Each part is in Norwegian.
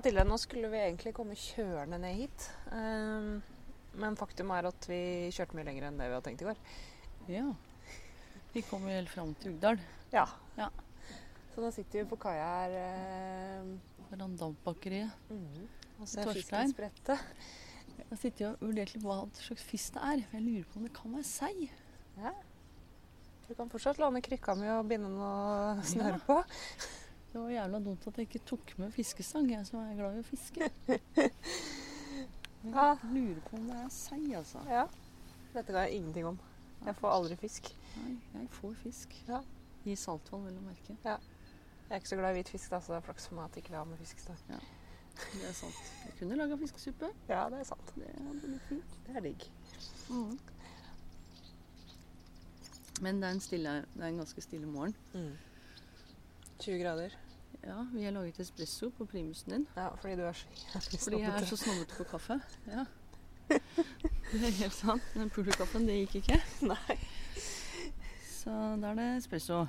Mathilde, nå skulle vi egentlig komme kjørende ned hit. Um, men faktum er at vi kjørte mye lenger enn det vi hadde tenkt i går. Ja. Vi kom jo helt fram til Ugdal. Ja. Ja. Så nå sitter vi på kaia her ehm, Foran Dampbakeriet. mhm, og ser fisken sprette. Jeg sitter og vurderer litt hva slags fisk det er. Jeg lurer på om det kan være sei. Ja. Du kan fortsatt låne krykka mi og binde noe snøre på. Det var jævla dumt at jeg ikke tok med fiskestang, jeg som er glad i å fiske. Men jeg lurer på om det er sei, altså. Ja. Dette kan jeg ingenting om. Jeg får aldri fisk. Nei, jeg får fisk. Ja. I saltvann, vel å merke. Jeg er ikke så glad i hvit fisk, da, så det er flaks for meg at ikke vi har med fiskestang. Det er sant. Jeg kunne laga fiskesuppe. Ja, det er sant. Det fint. Det er digg. Mm. Men det er, en stille, det er en ganske stille morgen. Mm. 20 grader. Ja, vi har laget espresso på primusen din. Ja, fordi du er så jævlig Fordi jeg er så snobbete på kaffe. Ja. Det er helt sant. Den pulverkaffen, det gikk ikke. Nei. Så da er det espresso.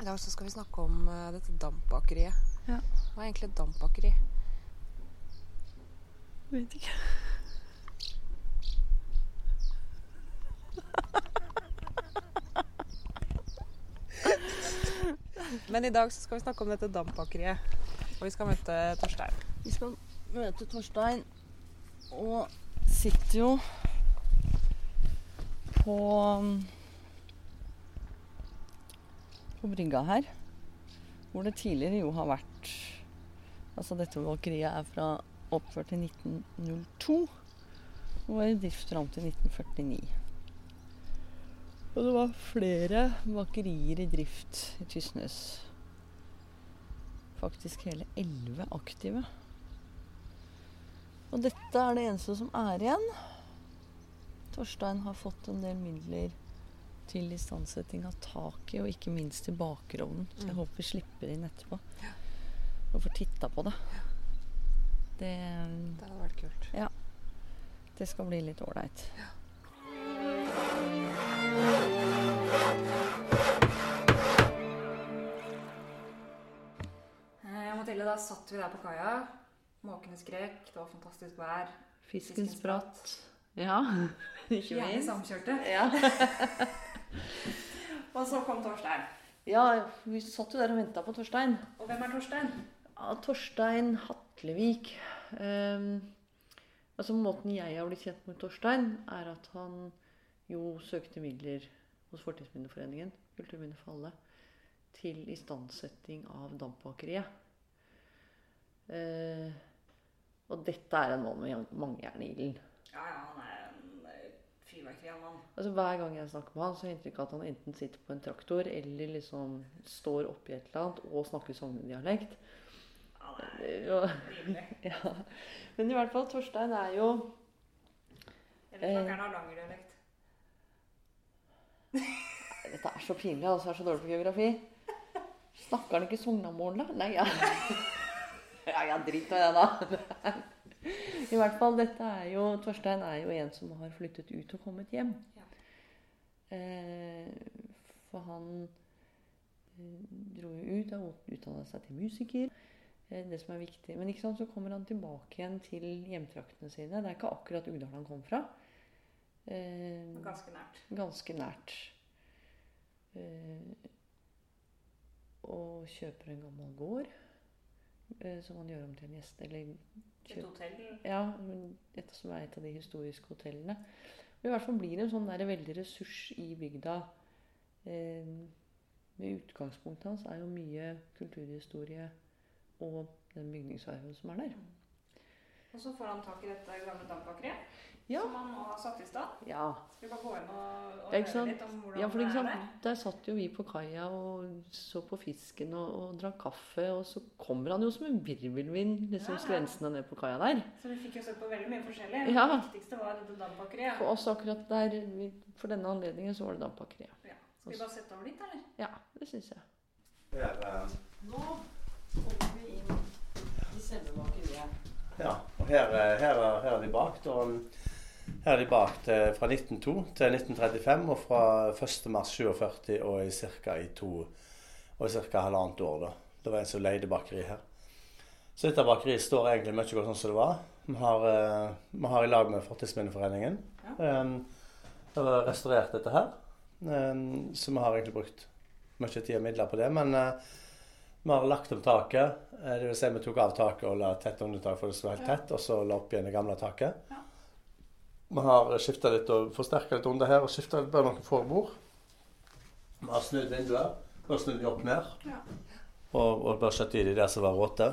I dag så skal vi snakke om uh, dette dampbakeriet. Ja. Hva er egentlig et dampbakeri? Vet ikke. Men i dag så skal vi snakke om dette dampbakeriet. Og vi skal møte Torstein. Vi skal møte Torstein og sitter jo på på brygga her. Hvor det tidligere jo har vært Altså dette bakeriet er fra oppført i 1902 og var i drift fram til 1949. Og det var flere bakerier i drift i Tysnes. Faktisk hele elleve aktive. Og dette er det eneste som er igjen. Torstein har fått en del midler til istandsetting av taket, og ikke minst til bakerovnen. Så jeg Mm. håper vi slipper inn etterpå og får titta på det. Det, Det hadde vært kult. Ja. det skal bli litt ålreit. Eh, Mathilde, da satt vi der på kaia. Måkene skrek. Det var fantastisk vær. Fisken spratt. Ja, ikke minst. Gjerne samkjørte. Ja. Og så kom Torstein. ja, vi satt jo der og venta på Torstein. Og hvem er Torstein? Ja, Torstein Hatlevik. Um, altså Måten jeg har blitt kjent med Torstein, er at han jo søkte midler hos Fortidsminneforeningen, Kulturminnefallet, til istandsetting av dampbakeriet. Eh, og dette er en mann med mangejern i ilden. Ja, ja, han er en eh, fyrverkeri av mann. Altså Hver gang jeg snakker med han, så har jeg inntrykk av at han enten sitter på en traktor eller liksom står oppi et eller annet og snakker sognedialekt. Han er jo. Ja. Men i hvert fall, Torstein er jo Eller snakker han hardangerdialekt? Dette er så pinlig, altså. Jeg er så dårlig på geografi. Snakker han ikke Sognamål, da? Nei, ja. ja, ja, drit med det, da. I hvert fall, dette er jo Torstein er jo en som har flyttet ut og kommet hjem. Ja. Eh, for han eh, dro jo ut og utdanna seg til musiker. Eh, det som er viktig. Men ikke sant, så kommer han tilbake igjen til hjemtraktene sine. Det er ikke akkurat Ugdal han kom fra. Eh, Ganske nært. ganske nært. Eh, og kjøper en gammel gård som han gjør om til en gjest... Eller Et hotell. ja, dette som er et av de historiske hotellene. Og I hvert fall blir det en sånn der veldig ressurs i bygda. Eh, med utgangspunktet hans er jo mye kulturhistorie og den bygningsarven som er der. Og så får han tak i dette gamle dampbakeriet. Ja. Som han nå har satt i stand. Ja, Skal vi bare gå inn og, og høre litt om hvordan Ja, for det er sant? der? Der satt jo vi på kaia og så på fisken og, og drakk kaffe, og så kommer han jo som en virvelvind liksom Ja, ja. skrensende ned på kaia der. Så vi fikk jo sett på veldig mye forskjellig. Ja. Det viktigste var dette dampbakeriet. For oss akkurat der, vi- for denne anledningen, så var det dampbakeriet. Ja. Skal vi bare sette over litt, eller? Ja, det syns jeg. Her, er... Nå kommer vi inn i selve bakeriet. ja, og her, eh, her, er- her er de bakt. Og her er de bakt eh, fra 1902 til 1935 og fra 1. mars 47 og i ca. i to og halvannet år. da. Det var en som leide bakeri her. Så dette bakeriet står egentlig mye godt sånn som det var. Vi har, eh, vi har i lag med Fortidsminneforeningen um, restaurert dette her. Um, så vi har egentlig brukt mye tid og midler på det. Men uh, vi har lagt om taket. eh, Det vil si vi tok av taket og la tett undertak for det skulle være helt tett, og så la opp igjen det gamle taket. Ja. Vi har skifta litt og forsterka litt under her, og skifta bare noen forbord. bord. Vi har snudd vinduer. har snudd de opp ned. Ja. Og, og bare skjøtt i de der som var råte.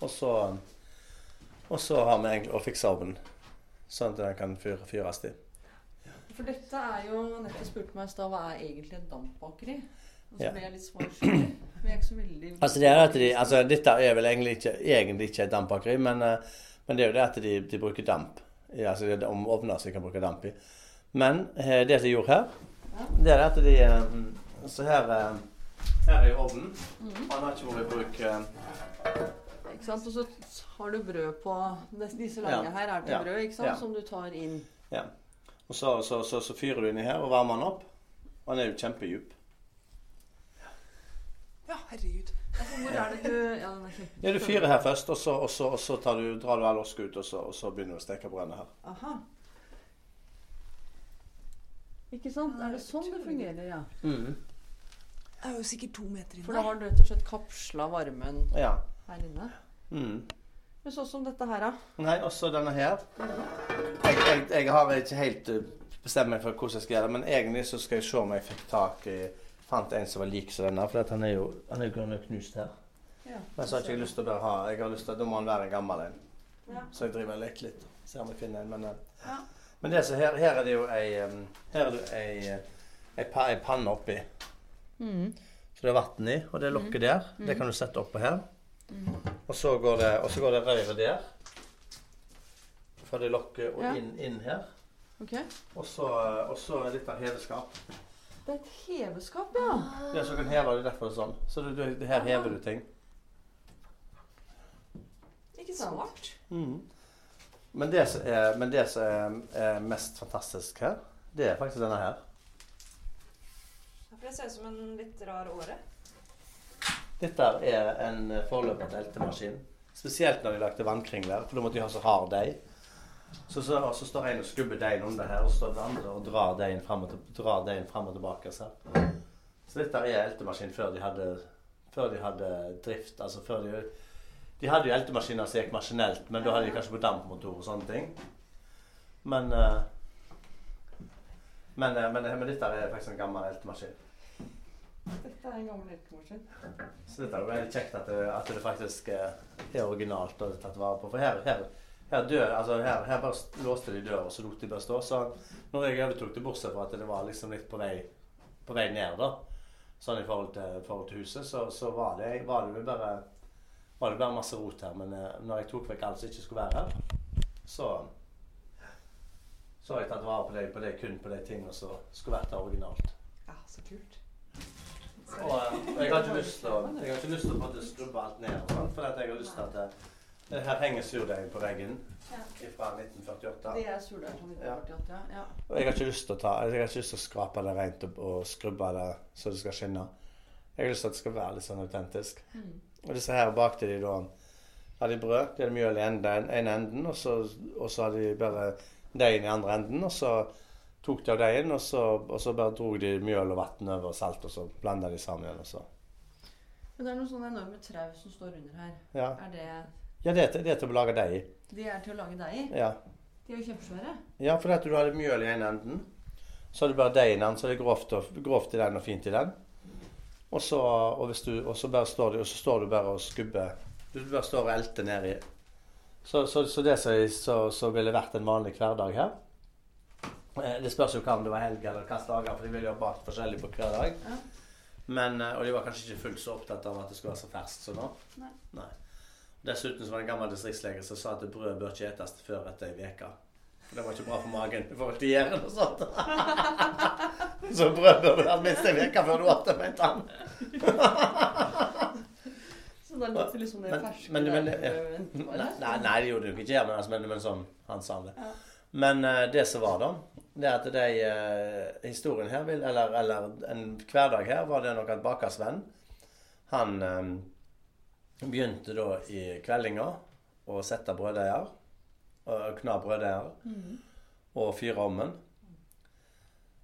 Og så, og så har vi egentlig å fikse ovnen, sånn at den kan fyre, fyres i. For dette er jo Nettopp spurte meg i stad hva er egentlig et dampbakeri. Og så Ja. ble jeg litt svarskyldig. Vi så veldig Altså, det er at de, altså, dette er vel egentlig ikke, egentlig ikke et dampbakeri, men, eh, men det er jo det at de, de bruker damp. I- Altså, det er om ovner som de kan bruke damp i. Men eh, det som de gjorde her, det er at de eh, Så her, eh, her er jo ovnen. Mhm. Han har ikke vært i bruk Ikke sant? Og så har du brød på Disse lange Ja. her er til Ja. brød, ikke sant? Ja. Som du tar inn. Ja. Og så, så, så, så fyrer du inni her og varmer den opp. Og den er jo kjempedjup. Ja, herregud. Altså, hvor er det du Ja, den er kjempe... Ja, du fyrer her først, og så, og så, og så tar du, drar du all osken ut, og så, og så begynner du å steke brødene her. Aha. Ikke sant? Er det sånn det fungerer, ja? Det er jo sikkert to meter inn For da har du rett og slett kapsla varmen Ja. her inne. Mm. Men sånn som dette her, da. Nei, også denne her. Jeg, jeg, jeg har ikke helt eh, bestemt meg for hvordan jeg skal gjøre det, men egentlig så skal jeg se om jeg fikk tak i Fant en som var lik som denne, for at han er jo han er jo er knust her. Ja. Men så har ikke jeg lyst til å bare ha Jeg har lyst til, Da må han være en gammel en. Ja. Så jeg driver og leker litt. Ser om jeg finner en. Men, eh, Ja. men det her, her er det jo ei em, Her er det ei, eh, ei, ei panne oppi. Mm. Så det er vann i, og det lokket der, det kan du sette oppå her. Og så går det, og så går det røret der. Fra det lokket og Ja. inn, inn her. Okay. Og så, og så litt av heveskap. Det er et heveskap, ja. Ja, så kan heve det derfor er sånn. Så du, du, her hever du ting. Ikke sant? Smart. Mm. Men det som er, men det som er, er mest fantastisk her, det er faktisk denne her. Ja, for det ser ut som en litt rar åre. Dette er en forløper til eltemaskin. Spesielt når de lagde vannkringler, for da måtte de ha så hard deig. Så, så, og så står en og skubber deigen under her, og så står den andre og drar deigen fram og, og tilbake. Så. så dette er eltemaskin før de hadde, før de hadde drift. Altså før de De hadde jo eltemaskiner som gikk maskinelt, men da hadde de kanskje på dampmotor og sånne ting. Men men, men, eh, men, men dette er faktisk en gammel eltemaskin. Dette er en gammel eltemaskin. Så dette er veldig kjekt at det, at det faktisk eh, er originalt og tatt vare på. For her, her, her, dør, altså her, her bare låste de døra, og så lot de bare stå. Så når jeg overtok det, bortsett fra at det var liksom litt på vei, på vei ned, da, sånn i forhold til, forhold til huset, så, så var, det, var, det bare, var det bare masse rot her. Men eh, når jeg tok vekk alt som ikke skulle være her, så så har jeg tatt vare på det, på det kun på de tingene som skulle vært her originalt. Ja, så kult. Og, eh, jeg har ikke lyst til å, jeg har ikke lyst til å skrubbe alt ned, for at jeg har lyst til at det her henger surdeigen på veggen Ja. fra 1948. Det er surdeig fra 1948, ja. ja. Og jeg har ikke lyst til å ta, jeg har ikke lyst til å skrape det rent og, og skrubbe det så det skal skinne. Jeg har lyst til at det skal være litt sånn autentisk. Mm. Og disse her bakte de da Hadde de brød, de hadde mjøl i enden, ene enden, og så, og så hadde de bare deigen i andre enden, og så tok de av deigen, og så, og så bare dro de mjøl og vann over og salt, og så blanda de sammen igjen, og så Men det er noen sånne enorme trau som står under her. Ja, Er det ja det, er til, det er til å lage deig i. De er til å lage deig i? Ja. De er jo kjempesvære. Ja, for at du har mjøl i ene enden. Så har du bare deigen i den, så det er grovt, og, grovt i den og fint i den. Og så, og du, og så bare står du, og så står du bare og skubber. Du bare står og elter nedi. Så, så, så det som så, så ville vært en vanlig hverdag her eh, Det spørs jo hva om det var helg eller hvilke dager, for de ville jo ha bakt forskjellig på hver dag. Ja. Men, eh, og de var kanskje ikke fullt så opptatt av at det skulle være så ferskt som nå. Nei. Nei. Dessuten så var det en gammel distriktslege som sa at brød bør ikke etes før etter ei uke. For det var ikke bra for magen i forhold til gjæren og sånt. så brød bør være minst ei uke før du spiser, mente han. Så da litt liksom det ferske men-. Nei, nei, nei, det gjorde det jo ikke, men, altså, men, men sånn han sa det. Ja. Men eh, det som var, da, det er at de eh, historien her, eller, eller en hverdag her, var det nok at bakersvenn Han, eh, begynte da i kveldinga å sette brødeier. Kna Kna Mm. og fyre ovnen.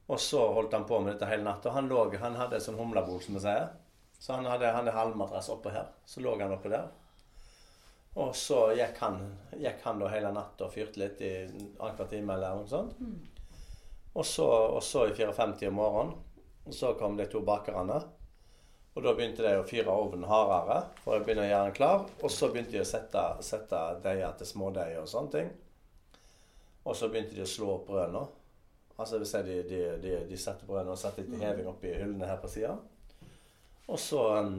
Og så holdt han på med dette hele natta. Han, lå, han hadde et sånn humlebol, som vi sier. Så han hadde, han hadde halmmadrass oppå her. Så lå han oppe der. Og så gikk han, gikk han da hele natta og fyrte litt i annenhver time eller noe sånt. Og så, og så i 54 om morgenen så kom de to bakerne. Og da begynte de å fyre ovnen hardere for å begynne å gjøre den klar. Og så begynte de å sette, sette deiger til smådeig og sånne ting. Og så begynte de å slå opp brødene. Altså det vil si de, de, de, de satte brødene og satte litt heving oppi hyllene her på sida. Og så um,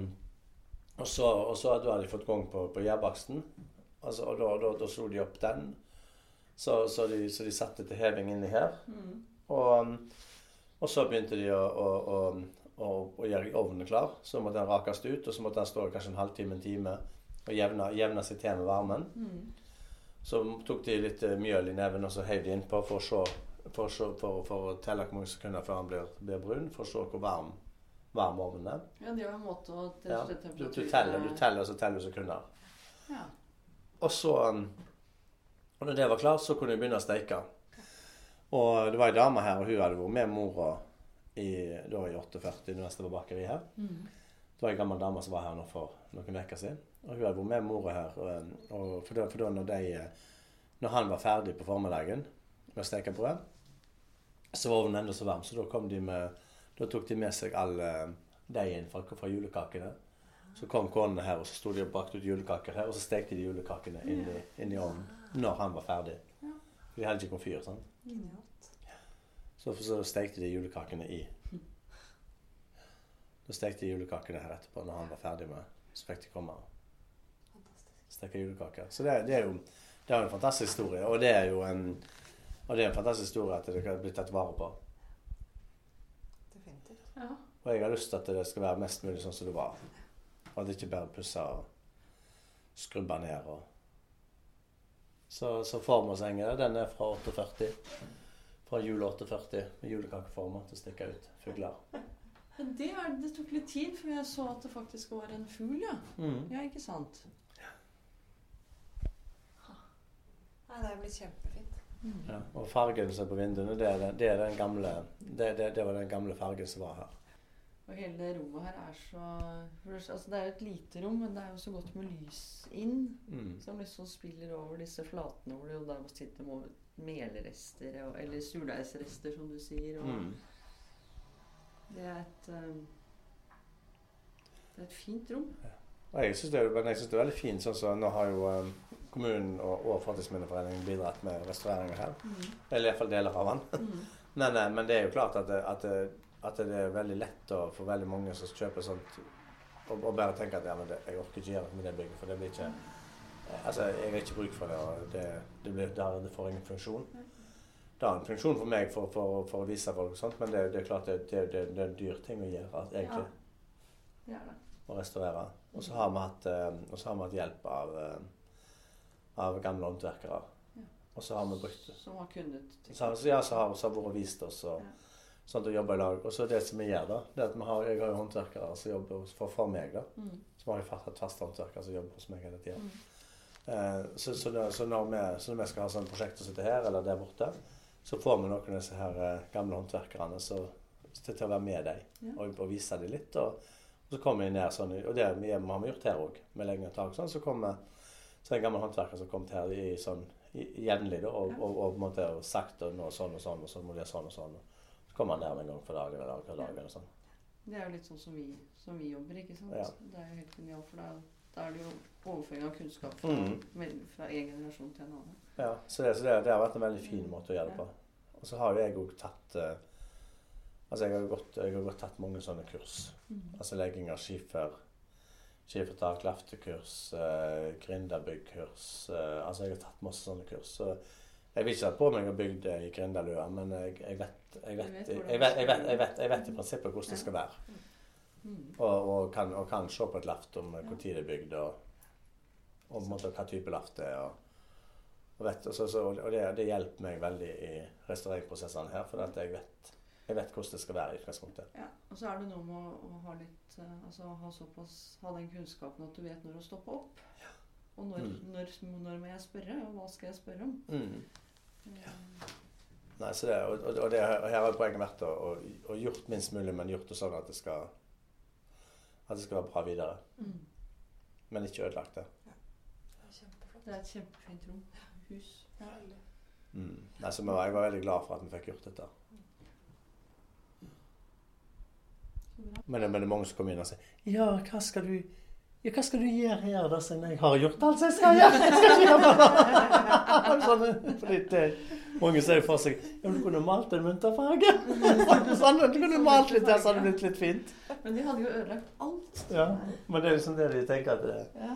og så, og så da hadde de fått gang på, på gjærbaksten. Altså, og da, da, da slo de opp den. Så, så, de, så de satte til heving inni her. Og, um, og så begynte de å, å, å, å, og gjøre ovnen klar. Så måtte den rakes ut, og så måtte den stå kanskje en halvtime, en time og jevne, jevne seg til med varmen. Så tok de litt eh, mjøl i neven og så heiv de innpå for å se for, å se- for, for å telle hvor mange sekunder før han blir, blir brun, for å se hvor varm, varm ovnen er. Ja, det var en måte å Ja. Du, du teller, du teller, og så teller du sekunder. Ja. Og så um, Og når det var klart, så kunne vi begynne å steike. Og det var ei dame her, og hun hadde vært med mora i, da i 48, da neste var bakeri her. Det var ei gammel dame som var her nå for noen uker siden. Og hun hadde vært med mora her. Og, og for, da, for da når, de, når han var ferdig på formiddagen med å steke brød, så var ovnen enda så varm, så da kom de med Da tok de med seg all eh, deigen fra, fra julekakene. Så kom konene her, og så sto de og bakte ut julekaker her, og så stekte de julekakene inn i, inn i ovnen når han var ferdig. For de hadde ikke komfyr. sant? Genialt. Så, så stekte de julekakene i. Da stekte de julekakene her etterpå når han var ferdig med Så fikk de komme og steke julekaker. Så det, det er jo det er en fantastisk historie. Og det er jo en, og det er en fantastisk historie at det kan bli tatt vare på. Definitivt. Ja. Og jeg har lyst til at det skal være mest mulig sånn som det var. Og at det ikke bare pusser og skrubber ned. Og så, så formålsengen den er fra 48. Fra jul 48 med julekakeformer til å stikke ut fugler. Det, er, det tok litt tid før jeg så at det faktisk var en fugl, ja. Mm. Ja, ikke sant? Nei, det er blitt kjempefint. Ja. Og fargen som er på vinduene, det er, den- det, er den gamle, det, det, det var den gamle fargen som var her. Og hele det rommet her er så Altså, det er jo et lite rom, men det er jo så godt med lys inn. Mm. Som liksom spiller over disse flatene hvor det jo der sitter melrester og, eller surdeigsrester, som du sier. Og Mm. Det er et um, Det er et fint rom. Og jeg syns det, det er veldig fint. sånn som Nå har jo um, kommunen og, og Fortidsminneforeningen bidratt med restaureringer her. Eller iallfall deler av den. Mm. Men, eh, men det er jo klart at at, det, at det er veldig lett å, for veldig mange som kjøper sånt, og, og bare tenker at ja, men det, jeg orker ikke gjøre det med det bygget, for det blir ikke eh, Altså, jeg har ikke bruk for det, og det, det, blir, det, det får ingen funksjon. Det har en funksjon for meg for, for, for å vise folk og sånt, men det, det er klart det, det, det, det er en dyr ting å gjøre, egentlig, Det er det. å restaurere. Og så har vi hatt, eh, har vi hatt hjelp av, eh, av gamle håndverkere. Ja. Og så har vi brukt Som har kunnet så, ja, så har så har vært og vist oss og Ja. at og jobber i lag. Og så det som vi gjør, da, det at har, jeg har jo håndverkere som jobber for, for meg. da. mm. Vi har fast- hatt faste håndverkere som jobber hos meg hele tida. Mm. Eh, så, så, da- så, når vi, så når vi skal ha sånn prosjekt som dette her, eller der borte, så får vi noen av disse her eh, gamle håndverkerne så, til, til å være med deg Ja. og, og vise dem litt. Og, og så kommer vi ned sånn, og det har vi har vi gjort her òg, med lengre tak. Sånn, så kommer så er en gammel håndverker som kom her i, sånn, i- jevnlig og, og, og, måte og sagt og nå sånn og sånn, og så må de gjøre sånn og sånn. Så kommer han der en gang for dagen eller annen dag. eller sånn. Det er jo litt sånn som vi, som vi jobber, ikke sant? Ja. Det er jo helt genialt, for da, da er det jo overføring av kunnskap fra, Mm. fra en generasjon til en annen. Ja, så det, så det, det har vært en veldig fin måte å gjøre det på. Og så har jo jeg òg tatt eh, Altså jeg har gått, jeg har gått tatt mange sånne kurs. Mm. Altså legging av skifer, skifertak, laftekurs, eh, gründerbyggkurs Eh, altså jeg har tatt masse sånne kurs. Så jeg vil ikke ha på meg å bygge i Grindalua, men jeg, jeg, vet, jeg, vet, i prinsippet hvordan det skal være. Mm. Og, og, kan, og kan se på et laft om når det er bygd, og, og måte hva type laft det er. Og, vet, så, så, og det, det hjelper meg veldig i restaureringsprosessene her, for jeg vet, Jeg vet hvordan det skal være i utgangspunktet. Ja, og så er det noe med å, å ha litt eh, Altså ha såpass Ha den kunnskapen at du vet når å stoppe opp. Og når, Mm. når, når må jeg spørre, og hva skal jeg spørre om? Mm. Eh, Nei, så det, og, og- og det, og her har poenget vært å, å, gjort minst mulig, men gjort det sånn at det skal at det skal være bra videre. Mm. Men ikke ødelagt det. Det er et kjempefint rom. Hus. Ja. Mm. Nei, så jeg var veldig glad for at vi fikk gjort dette. Men, men det er mange som kommer inn og sier Ja, hva skal du ja, hva skal du gjøre her, da? Siden jeg har gjort alt jeg skal gjøre. Jeg skal ikke gjøre sånn, fordi det, mange ser for seg Ja, men du kunne malt en munterfarge. Sånn, du kunne malt litt der, så hadde det blitt litt fint. Men de hadde jo ødelagt alt. Ja, Men det er liksom det de tenker at det, Ja.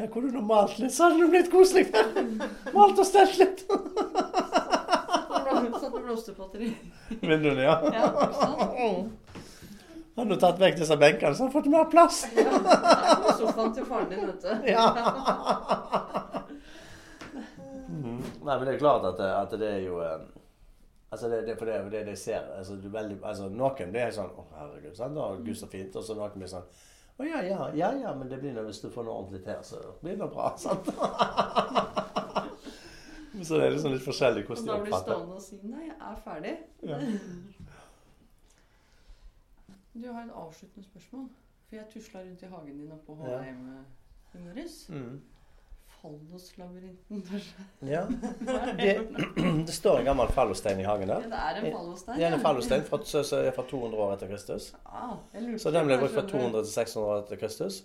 Jeg kunne du malt litt, så hadde det blitt koselig. Malt og stelt litt. Satt med blomsterpotter i. Vinduene, ja. Ja, «Han sant? Hadde du tatt vekk disse benkene, så hadde du fått mer plass. Ja, sofaen til faren din, vet du. Ja. Mhm. Nei, men det er klart at, det- at det er jo eh, Altså det, det, for det, det de ser altså, du veldig, altså Noen det er sånn 'Å, herregud, sant? Og Gud, så fint.' Og så noen blir sånn 'Å ja, ja, ja, ja, men det blir nå hvis du får noe ordentlig til, så blir det bra.' sant? så det er liksom litt forskjellig Og de da de blir du blir stående og si 'nei, jeg er ferdig'. Ja. Du har et avsluttende spørsmål. For jeg tusla rundt i hagen din oppe på Ja. HM i morges. Mm. Falloslabyrinten, kanskje? Ja. Det, det står en gammel fallostein i hagen Ja, der. det er en fallostein. Det er en fallostein fra, fra 200 år etter Kristus. Ah, Så den ble brukt fra 200 til 600 år etter Kristus.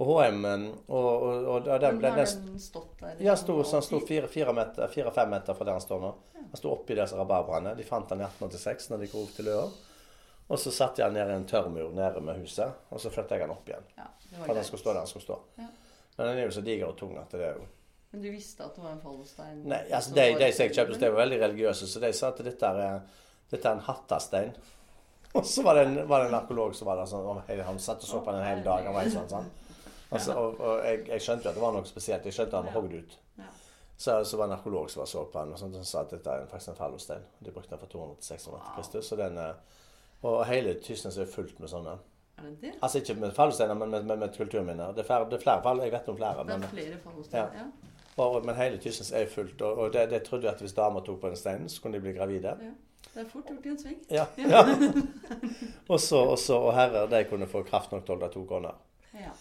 Og HM og, og, og, og den ble har den stått der? Ja, sto, så han sto fire-fem meter- fire-fem meter fra der han står nå. Den sto oppi disse rabarbraene. De fant den i 1886 når de grov til Løa. Og så satte jeg han ned i en tørrmur nede med huset, og så flytta jeg han opp igjen. Ja, det For var For han skulle stå der han skulle stå. Ja. Men den er jo så diger og tung at det er jo Men du visste at det var en fallostein? Nei, altså de, de som jeg kjøpte, hos, de var veldig religiøse, så de sa at dette er, dette er en hattastein. Og så var det en, var det en arkeolog som var der sånn, og han satt og så på den en hel dag. Han var helt sånn, sånn. Altså, og, og jeg, jeg skjønte jo at det var noe spesielt. Jeg skjønte at han var hogd ut. Så, så var det en arkeolog som var så på den, og sånt, og sa at dette er faktisk en fallostein. De brukte den fra 200 til 600 etter Kristus. Og, den, eh, og hele Tysnes er fullt med sånne. Er det det? Altså ikke med fallosteiner, men med, med, med kulturminner. Det er det er flere fall, jeg vet om flere. Det er flere fallosteiner? Ja. og, men hele kysten er fullt. Og, og det, det trodde jeg at hvis damer tok på den steinen, så kunne de bli gravide. Det er fort gjort i en sving. Ja. ja. og så og herrer, de kunne få kraft nok til å holde to koner. Ja.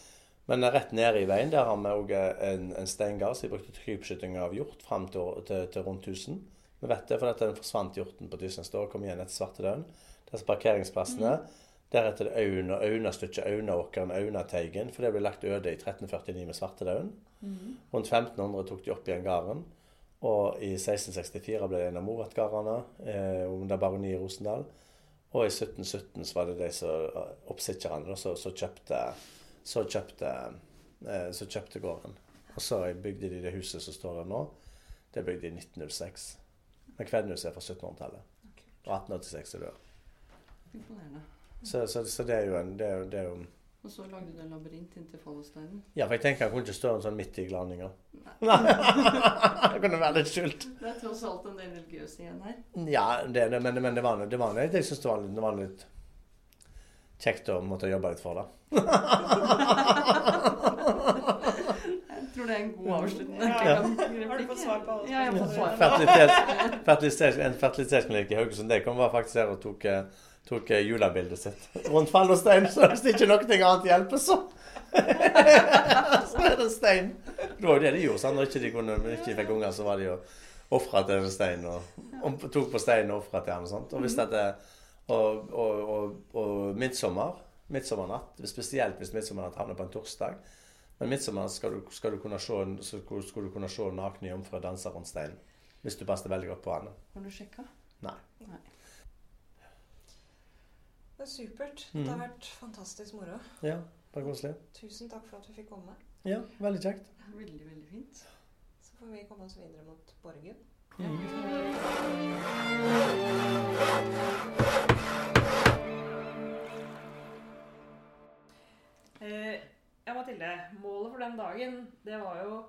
Men rett nede i veien der har vi òg en, en steingard som de brukte til krypskyting av hjort fram til, til, til rundt 1000. Vi vet det, for den forsvant hjorten på Tysnes da og kom igjen etter svartedauden. Disse parkeringsplassene. Deretter det Auna, Aunastykket, Aunaåkeren, Aunateigen. For det ble lagt øde i 1349 med svartedauden. Mhm. Rundt 1500 tok de opp igjen gården. Og i 1664 ble det en av Moratgardene eh, under baroni i Rosendal. Og i 1717 så var det de som oppsitterne da, som som kjøpte, så kjøpte, eh, så kjøpte gården. Og så bygde de det huset som står der nå. Det bygde de i 1906. Men Kvednhuset er fra 1700-tallet. Og 1886 er det. Imponerende. Så, så, så det er jo en det er, det er jo Og så lagde du en labyrint inntil fallosteinen. Ja, for jeg tenker jeg kunne ikke stå en sånn midt i glaninga. Nei. det kunne være litt skjult. Det er tross alt en del religiøs igjen her. Ja, det, det, men, men det var, det var, jeg syns det var, litt- det var litt kjekt å måtte jobbe litt for det. Jeg tror det er en god avslutning. Ja. Har du fått svar på alt? Ja, jeg har fått svar. Fertilitet, fertilitet, en fertilitetsklinikk i Haugesund de kom var faktisk her og tok, eh, tok eh, julebildet sitt rundt fall og stein. Så hvis ikke noe annet hjelper, så så er det stein. Det var jo det de gjorde. sant? Når ikke de kunne, når ikke fikk unger, så var de jo ofra til en stein. Og, og tok på steinen og ofra til ham. og sånt. Og hvis dette, og, og, og, og midtsommer, midtsommernatt, spesielt hvis midtsommernatt havner på en torsdag Men midtsommer skal du, skal du kunne se, så skulle du kunne se nakne jomfruer danse rundt steinen. Hvis du passer veldig godt på henne. Har du sjekka? Nei. Det er supert. Mm. Det har vært fantastisk moro. Ja, bare koselig. Tusen takk for at vi fikk komme. Ja, veldig kjekt. Veldig, veldig fint. Så får vi komme oss videre mot Borgen. Eh, ja, Mathilde. Målet for den dagen, det var jo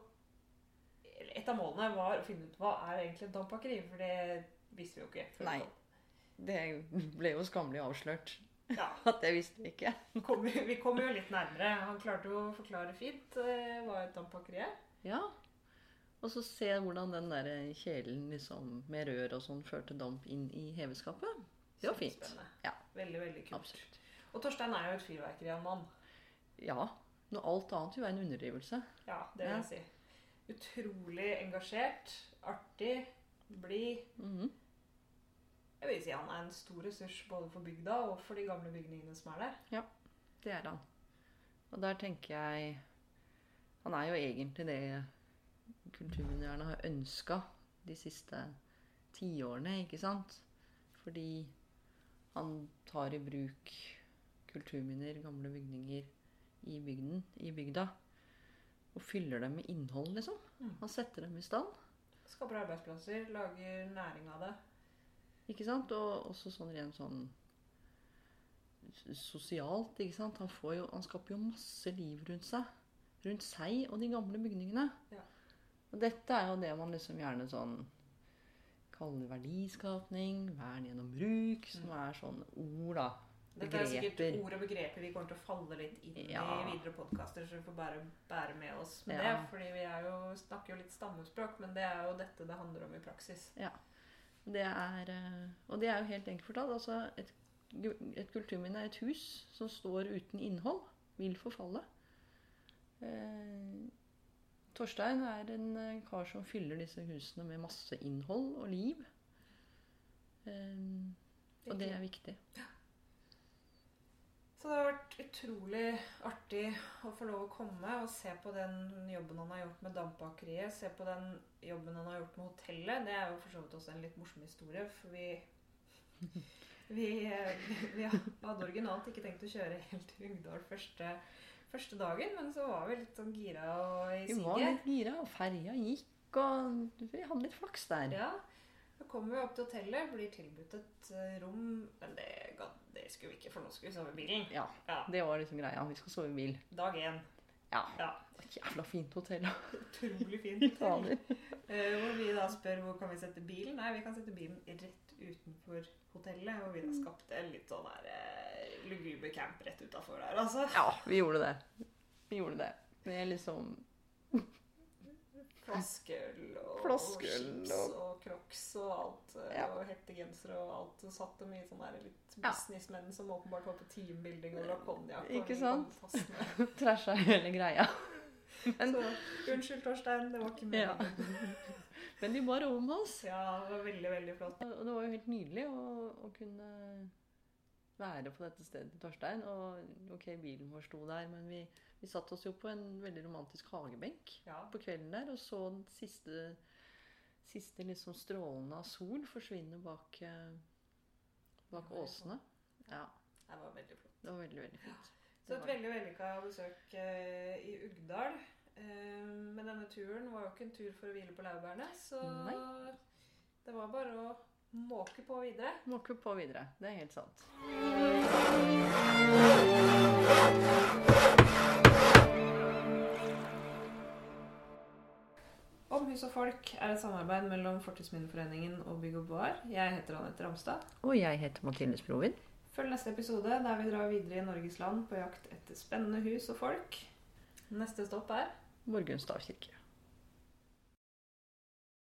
Et av målene var å finne ut hva er egentlig et dampakeri, for det visste vi jo ikke. Nei. Vi det ble jo skammelig avslørt Ja. at jeg visste ikke. Kom, vi kom jo litt nærmere. Han klarte jo å forklare fint eh, hva et dampakeri er. Ja. Og så se hvordan den der kjelen liksom, med rør og sånn førte damp inn i heveskapet. Det var fint. Ja. Veldig, veldig kult. Absolutt. Og Torstein er jo et fyrverkeri av en mann. Ja. Noe alt annet vil være en underdrivelse. Ja, det vil Ja. jeg si. Utrolig engasjert, artig, blid. Mhm. Jeg vil si han er en stor ressurs både for bygda og for de gamle bygningene som er der. Ja, Det er han. Og der tenker jeg Han er jo egentlig det kulturminnerne har ønska de siste tiårene, ikke sant? Fordi han tar i bruk kulturminner, gamle bygninger, i bygden, i bygda. Og fyller dem med innhold, liksom. Mm. Han setter dem i stand. Skaper arbeidsplasser, lager næring av det. Ikke sant? Og også sånn rent sånn sosialt, ikke sant. Han, får jo, han skaper jo masse liv rundt seg. Rundt seg og de gamle bygningene. Ja. Og dette er jo det man liksom gjerne sånn kaller verdiskapning, vern gjennom bruk, som er sånne ord, da. Dette er sikkert ord og begreper vi kommer til å falle litt inn Ja. i videre podkaster, så vi får bare bære med oss med Ja. det. Fordi vi er jo, snakker jo litt stammespråk, men det er jo dette det handler om i praksis. Det er, eh, og det er jo helt enkelt fortalt. Altså et, et kulturminne er et hus som står uten innhold. Vil forfalle. Eh, Torstein er en eh, kar som fyller disse husene med masse innhold og liv. Eh, og det er viktig. Så det har vært utrolig artig å få lov å komme og se på den jobben han har gjort med dampbakeriet. Se på den jobben han har gjort med hotellet. Det er jo for så vidt også en litt morsom historie, for vi vi, vi hadde originalt ikke tenkt å kjøre helt til Ugdal første, første dagen, men så var vi litt sånn gira og i Vi var litt gira, og ferja gikk, og vi hadde litt flaks der. Ja, så kommer vi opp til hotellet, blir tilbudt et eh, rom, men det, det skulle vi ikke, for nå skulle vi sove i bilen. Ja, Ja, det var liksom greia. Vi skal sove i bil. dag én. Ja. Ja, Jævla fint hotell. utrolig fint. Fader. Eh, hvor vi da spør hvor kan vi sette bilen. Nei, vi kan sette bilen rett utenfor hotellet. Og vi da skapte en litt sånn der uh, luguber camp rett utafor der, altså. Ja, vi gjorde det. Vi gjorde det. Med liksom Flaskeøl og, Flaskeøl og chips og- crocs og alt. eh, Ja. Og hettegensere og alt. Så satt det mye sånn der litt Ja. som åpenbart var på teambuilding og drakk konjakk. Ikke sant? trasha hele greia. Men, Så unnskyld, Torstein. Det var ikke Ja. men de ba om oss. Ja, det var veldig, veldig flott. Og det var jo helt nydelig å, å kunne være på dette stedet til Torstein. Og ok, bilen vår sto der, men vi, vi satt oss jo på en veldig romantisk hagebenk Ja. på kvelden der og så den siste, siste liksom strålene av sol forsvinne bak, eh, bak åsene. Ja, Det var veldig flott. det var veldig, veldig fint. Så et veldig vellykka besøk eh, i Uggdal. Eh, men denne turen var jo ikke en tur for å hvile på laurbærene, så Nei. det var bare å måke på videre. Måke på videre. Det er helt sant. Hus og folk er et samarbeid mellom Fortidsminneforeningen og Bygg og Boar. Jeg heter Anette Ramstad. Og jeg heter Mathilde Sprovin. Følg neste episode der vi drar videre i Norges land på jakt etter spennende hus og folk. Neste stopp er Borgundstad kirke.